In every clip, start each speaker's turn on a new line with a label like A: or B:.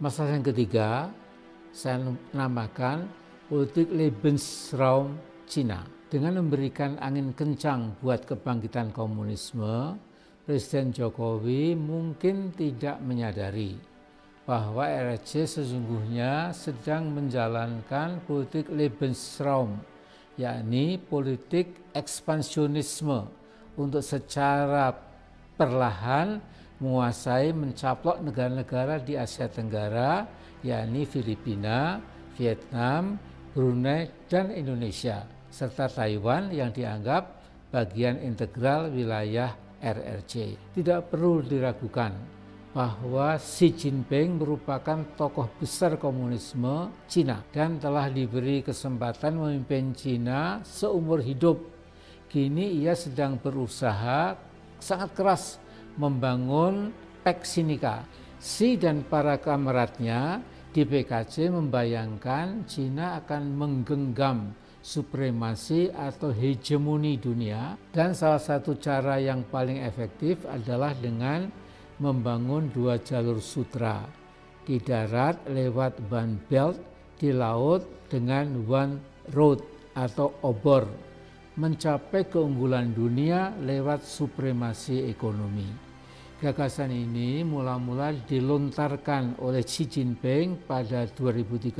A: Masalah yang ketiga, saya namakan politik Lebensraum Cina. Dengan memberikan angin kencang buat kebangkitan komunisme, Presiden Jokowi mungkin tidak menyadari bahwa RRC sesungguhnya sedang menjalankan politik Lebensraum, yakni politik ekspansionisme untuk secara perlahan menguasai mencaplok negara-negara di Asia Tenggara, yakni Filipina, Vietnam, Brunei, dan Indonesia, serta Taiwan yang dianggap bagian integral wilayah RRC. Tidak perlu diragukan bahwa Xi Jinping merupakan tokoh besar komunisme Cina dan telah diberi kesempatan memimpin Cina seumur hidup. Kini ia sedang berusaha sangat keras membangun Peksinika. Xi dan para kameratnya di PKC membayangkan Cina akan menggenggam supremasi atau hegemoni dunia dan salah satu cara yang paling efektif adalah dengan membangun dua jalur sutra di darat lewat One Belt di laut dengan One Road atau obor mencapai keunggulan dunia lewat supremasi ekonomi. Gagasan ini mula-mula dilontarkan oleh Xi Jinping pada 2013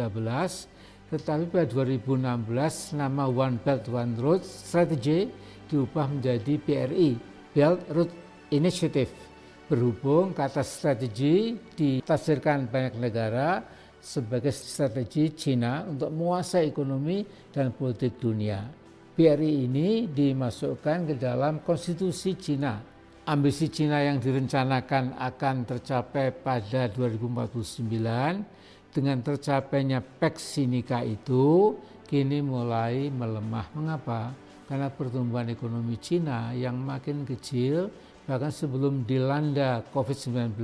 A: tetapi pada 2016 nama One Belt One Road Strategy diubah menjadi BRI Belt Road Initiative. Berhubung kata strategi ditafsirkan banyak negara sebagai strategi Cina untuk menguasai ekonomi dan politik dunia. BRI ini dimasukkan ke dalam konstitusi Cina. Ambisi Cina yang direncanakan akan tercapai pada 2049 dengan tercapainya Peksinika itu kini mulai melemah. Mengapa? Karena pertumbuhan ekonomi Cina yang makin kecil, bahkan sebelum dilanda COVID-19,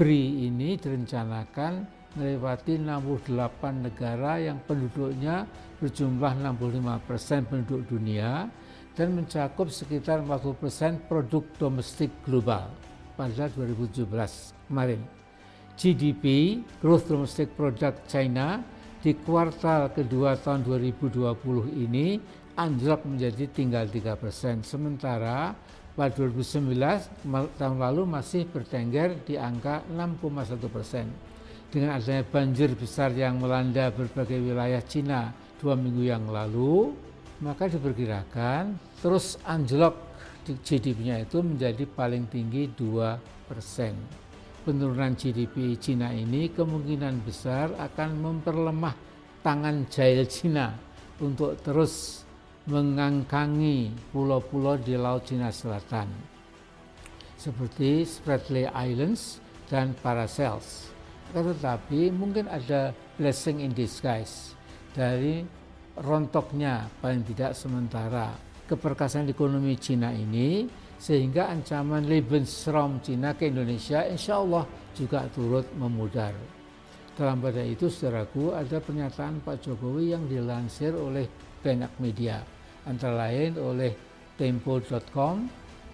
A: BRI ini direncanakan melewati 68 negara yang penduduknya berjumlah 65 persen penduduk dunia dan mencakup sekitar 40 persen produk domestik global pada 2017 kemarin. GDP (Growth Domestic Product) China di kuartal kedua tahun 2020 ini anjlok menjadi tinggal 3 persen. Sementara pada 2019 tahun lalu masih bertengger di angka 6,1 persen. Dengan adanya banjir besar yang melanda berbagai wilayah Cina dua minggu yang lalu, maka diperkirakan terus anjlok GDP-nya itu menjadi paling tinggi 2 persen penurunan GDP Cina ini kemungkinan besar akan memperlemah tangan jahil Cina untuk terus mengangkangi pulau-pulau di Laut Cina Selatan seperti Spratly Islands dan Paracels. Tetapi mungkin ada blessing in disguise dari rontoknya paling tidak sementara keperkasaan ekonomi Cina ini sehingga ancaman Lebensraum Cina ke Indonesia insya Allah juga turut memudar. Dalam pada itu saudaraku ada pernyataan Pak Jokowi yang dilansir oleh banyak media antara lain oleh tempo.com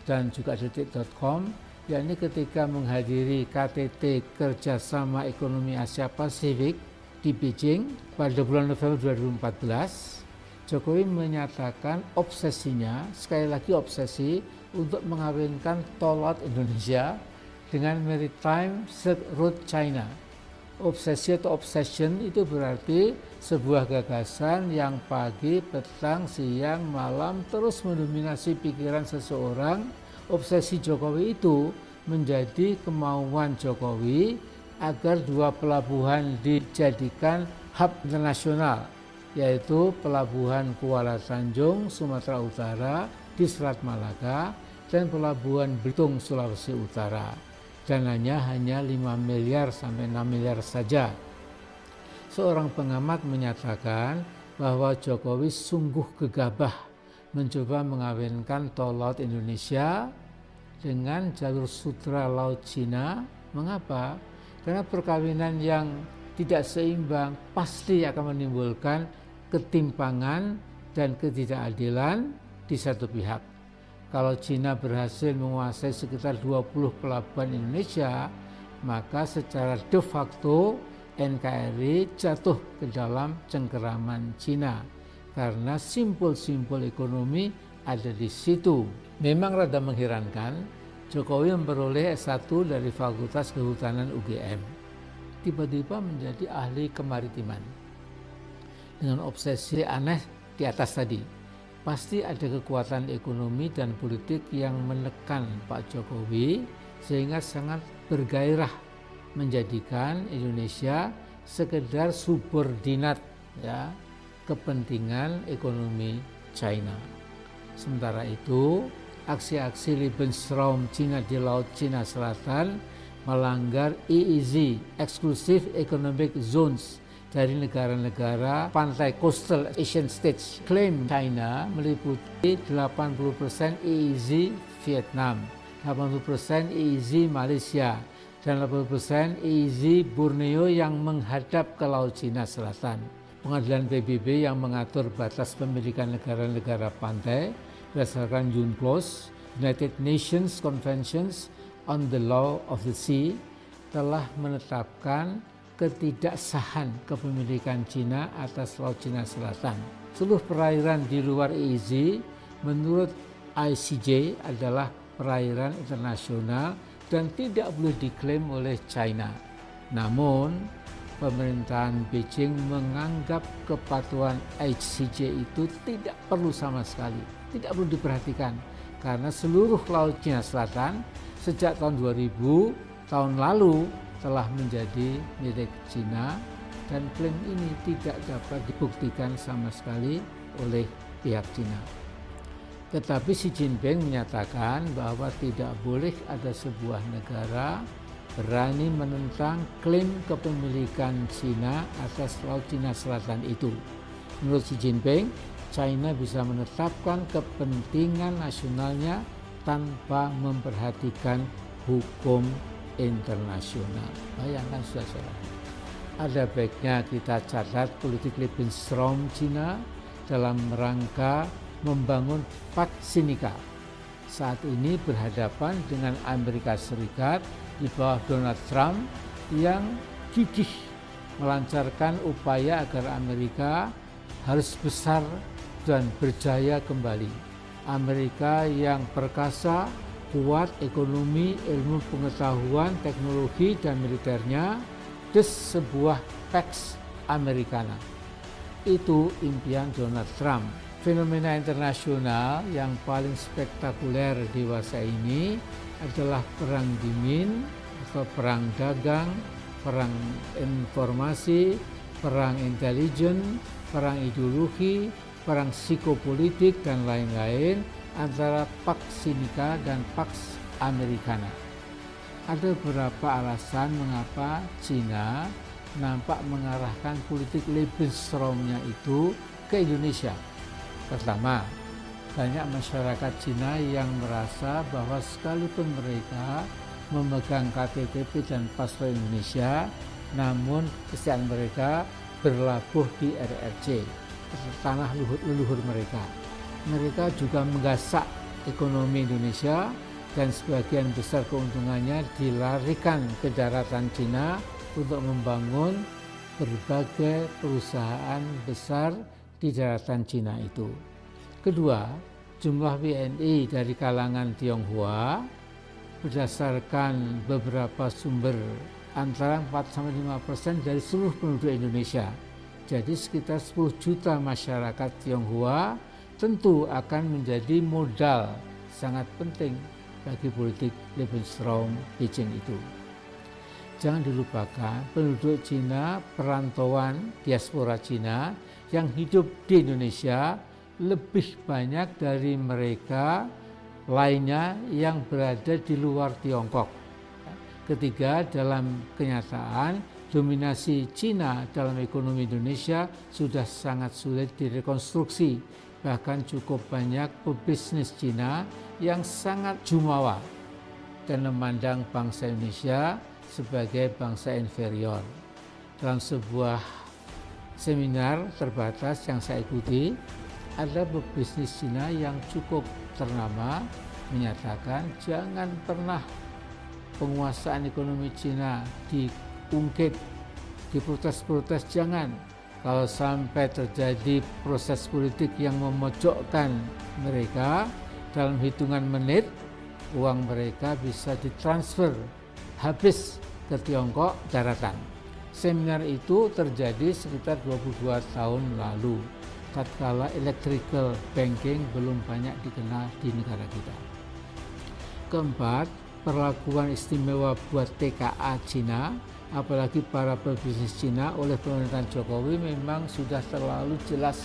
A: dan juga detik.com yakni ketika menghadiri KTT Kerjasama Ekonomi Asia Pasifik di Beijing pada bulan November 2014 Jokowi menyatakan obsesinya sekali lagi obsesi untuk mengawinkan tol laut Indonesia dengan Maritime Silk Road China. Obsesi atau obsession itu berarti sebuah gagasan yang pagi, petang, siang, malam terus mendominasi pikiran seseorang. Obsesi Jokowi itu menjadi kemauan Jokowi agar dua pelabuhan dijadikan hub internasional yaitu pelabuhan Kuala Tanjung Sumatera Utara di Selat Malaka dan pelabuhan Belitung Sulawesi Utara. Dananya hanya 5 miliar sampai 6 miliar saja. Seorang pengamat menyatakan bahwa Jokowi sungguh gegabah mencoba mengawinkan tol laut Indonesia dengan jalur sutra laut Cina. Mengapa? Karena perkawinan yang tidak seimbang pasti akan menimbulkan ketimpangan dan ketidakadilan di satu pihak. Kalau Cina berhasil menguasai sekitar 20 pelabuhan Indonesia, maka secara de facto NKRI jatuh ke dalam cengkeraman Cina karena simpul-simpul ekonomi ada di situ. Memang rada mengherankan, Jokowi memperoleh S1 dari Fakultas Kehutanan UGM. Tiba-tiba menjadi ahli kemaritiman. Dengan obsesi aneh di atas tadi. Pasti ada kekuatan ekonomi dan politik yang menekan Pak Jokowi sehingga sangat bergairah menjadikan Indonesia sekedar subordinat ya kepentingan ekonomi China. Sementara itu, aksi-aksi Lebensraum Cina di Laut Cina Selatan melanggar EEZ (Exclusive Economic Zones) dari negara-negara pantai coastal Asian states. Klaim China meliputi 80% EEZ Vietnam, 80% EEZ Malaysia, dan 80% EEZ Borneo yang menghadap ke Laut Cina Selatan. Pengadilan PBB yang mengatur batas pemilikan negara-negara pantai berdasarkan UNCLOS, United Nations Conventions on the Law of the Sea, telah menetapkan ketidaksahan kepemilikan Cina atas Laut Cina Selatan. Seluruh perairan di luar EEZ menurut ICJ adalah perairan internasional dan tidak boleh diklaim oleh China. Namun, pemerintahan Beijing menganggap kepatuhan ICJ itu tidak perlu sama sekali, tidak perlu diperhatikan karena seluruh laut Cina Selatan sejak tahun 2000 tahun lalu telah menjadi milik Cina dan klaim ini tidak dapat dibuktikan sama sekali oleh pihak Cina. Tetapi Xi Jinping menyatakan bahwa tidak boleh ada sebuah negara berani menentang klaim kepemilikan Cina atas Laut Cina Selatan itu. Menurut Xi Jinping, China bisa menetapkan kepentingan nasionalnya tanpa memperhatikan hukum internasional. Bayangkan saudara. Ada baiknya kita catat politik Lebensraum Cina dalam rangka membangun Pak Sinika. Saat ini berhadapan dengan Amerika Serikat di bawah Donald Trump yang gigih melancarkan upaya agar Amerika harus besar dan berjaya kembali. Amerika yang perkasa, kuat ekonomi, ilmu pengetahuan, teknologi, dan militernya, des sebuah Pax Americana. Itu impian Donald Trump fenomena internasional yang paling spektakuler di masa ini adalah perang dingin atau perang dagang, perang informasi, perang intelijen, perang ideologi, perang psikopolitik dan lain-lain antara Pax Sinica dan Pax Americana. Ada beberapa alasan mengapa Cina nampak mengarahkan politik Lebensraumnya itu ke Indonesia. Pertama, banyak masyarakat Cina yang merasa bahwa sekalipun mereka memegang KTP dan paspor Indonesia, namun kesehatan mereka berlabuh di RRC, tanah leluhur, leluhur mereka. Mereka juga menggasak ekonomi Indonesia dan sebagian besar keuntungannya dilarikan ke daratan Cina untuk membangun berbagai perusahaan besar di daratan Cina itu. Kedua, jumlah WNI dari kalangan Tionghoa berdasarkan beberapa sumber antara 4-5 persen dari seluruh penduduk Indonesia. Jadi sekitar 10 juta masyarakat Tionghoa tentu akan menjadi modal sangat penting bagi politik Lebensraum Beijing itu. Jangan dilupakan penduduk Cina, perantauan diaspora Cina yang hidup di Indonesia lebih banyak dari mereka lainnya yang berada di luar Tiongkok. Ketiga, dalam kenyataan dominasi Cina dalam ekonomi Indonesia sudah sangat sulit direkonstruksi. Bahkan cukup banyak pebisnis Cina yang sangat jumawa dan memandang bangsa Indonesia sebagai bangsa inferior. Dalam sebuah seminar terbatas yang saya ikuti, ada pebisnis Cina yang cukup ternama menyatakan jangan pernah penguasaan ekonomi Cina diungkit, diprotes-protes jangan. Kalau sampai terjadi proses politik yang memojokkan mereka dalam hitungan menit, uang mereka bisa ditransfer habis ke Tiongkok daratan. Seminar itu terjadi sekitar 22 tahun lalu tatkala electrical banking belum banyak dikenal di negara kita. Keempat, perlakuan istimewa buat TKA Cina, apalagi para pebisnis Cina oleh pemerintahan Jokowi memang sudah terlalu jelas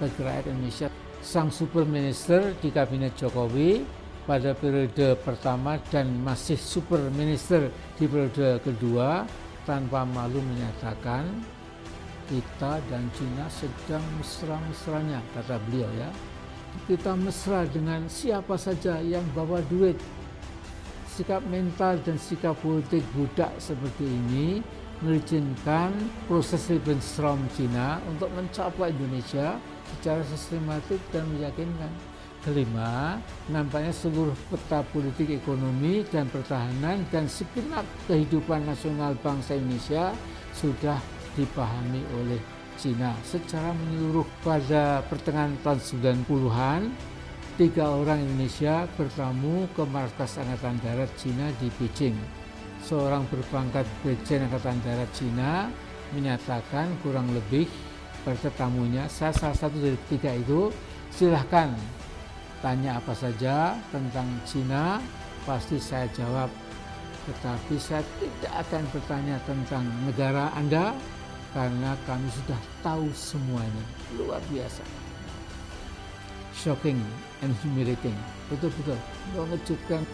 A: bagi rakyat Indonesia. Sang super minister di kabinet Jokowi pada periode pertama dan masih super minister di periode kedua tanpa malu menyatakan kita dan Cina sedang mesra-mesranya, kata beliau ya. Kita mesra dengan siapa saja yang bawa duit. Sikap mental dan sikap politik budak seperti ini mengizinkan proses Lebensraum Cina untuk mencapai Indonesia secara sistematik dan meyakinkan. Kelima, nampaknya seluruh peta politik ekonomi dan pertahanan dan segenap kehidupan nasional bangsa Indonesia sudah dipahami oleh Cina secara menyeluruh pada pertengahan tahun 90-an tiga orang Indonesia bertamu ke markas Angkatan Darat Cina di Beijing. Seorang berpangkat Brigjen Angkatan Darat Cina menyatakan kurang lebih pada tamunya, saya salah satu dari tiga itu, silahkan tanya apa saja tentang Cina, pasti saya jawab. Tetapi saya tidak akan bertanya tentang negara Anda, karena kami sudah tahu semuanya. Luar biasa. Shocking and humiliating. Betul-betul. Mengejutkan